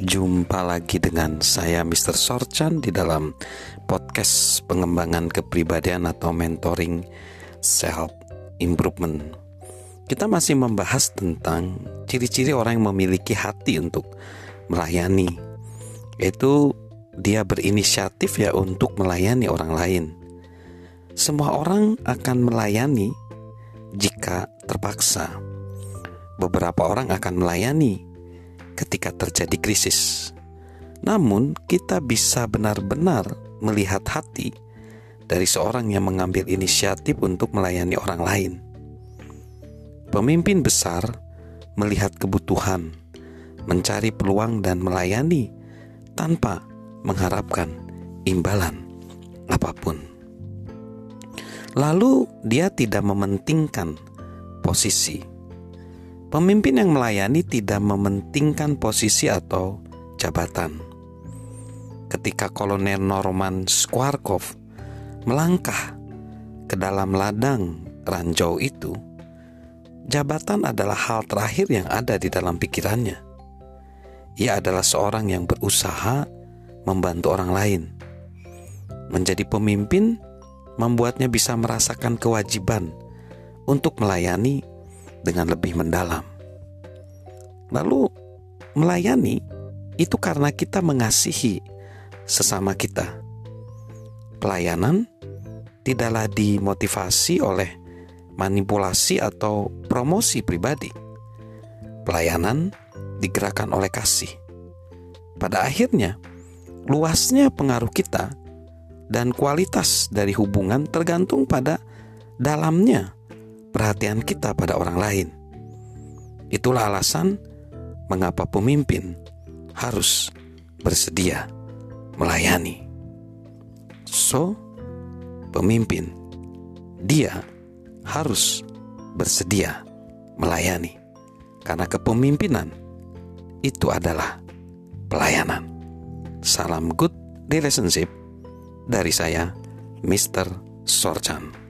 Jumpa lagi dengan saya Mr. Sorchan di dalam podcast pengembangan kepribadian atau mentoring self improvement. Kita masih membahas tentang ciri-ciri orang yang memiliki hati untuk melayani. Yaitu dia berinisiatif ya untuk melayani orang lain. Semua orang akan melayani jika terpaksa. Beberapa orang akan melayani ketika terjadi krisis. Namun, kita bisa benar-benar melihat hati dari seorang yang mengambil inisiatif untuk melayani orang lain. Pemimpin besar melihat kebutuhan, mencari peluang, dan melayani tanpa mengharapkan imbalan apa pun. Lalu, dia tidak mementingkan posisi Pemimpin yang melayani tidak mementingkan posisi atau jabatan. Ketika Kolonel Norman Squarkov melangkah ke dalam ladang ranjau itu, jabatan adalah hal terakhir yang ada di dalam pikirannya. Ia adalah seorang yang berusaha membantu orang lain. Menjadi pemimpin membuatnya bisa merasakan kewajiban untuk melayani dengan lebih mendalam. Lalu, melayani itu karena kita mengasihi sesama kita. Pelayanan tidaklah dimotivasi oleh manipulasi atau promosi pribadi. Pelayanan digerakkan oleh kasih. Pada akhirnya, luasnya pengaruh kita dan kualitas dari hubungan tergantung pada dalamnya perhatian kita pada orang lain. Itulah alasan mengapa pemimpin harus bersedia melayani. So, pemimpin dia harus bersedia melayani karena kepemimpinan itu adalah pelayanan. Salam good relationship dari saya, Mr. Sorchan.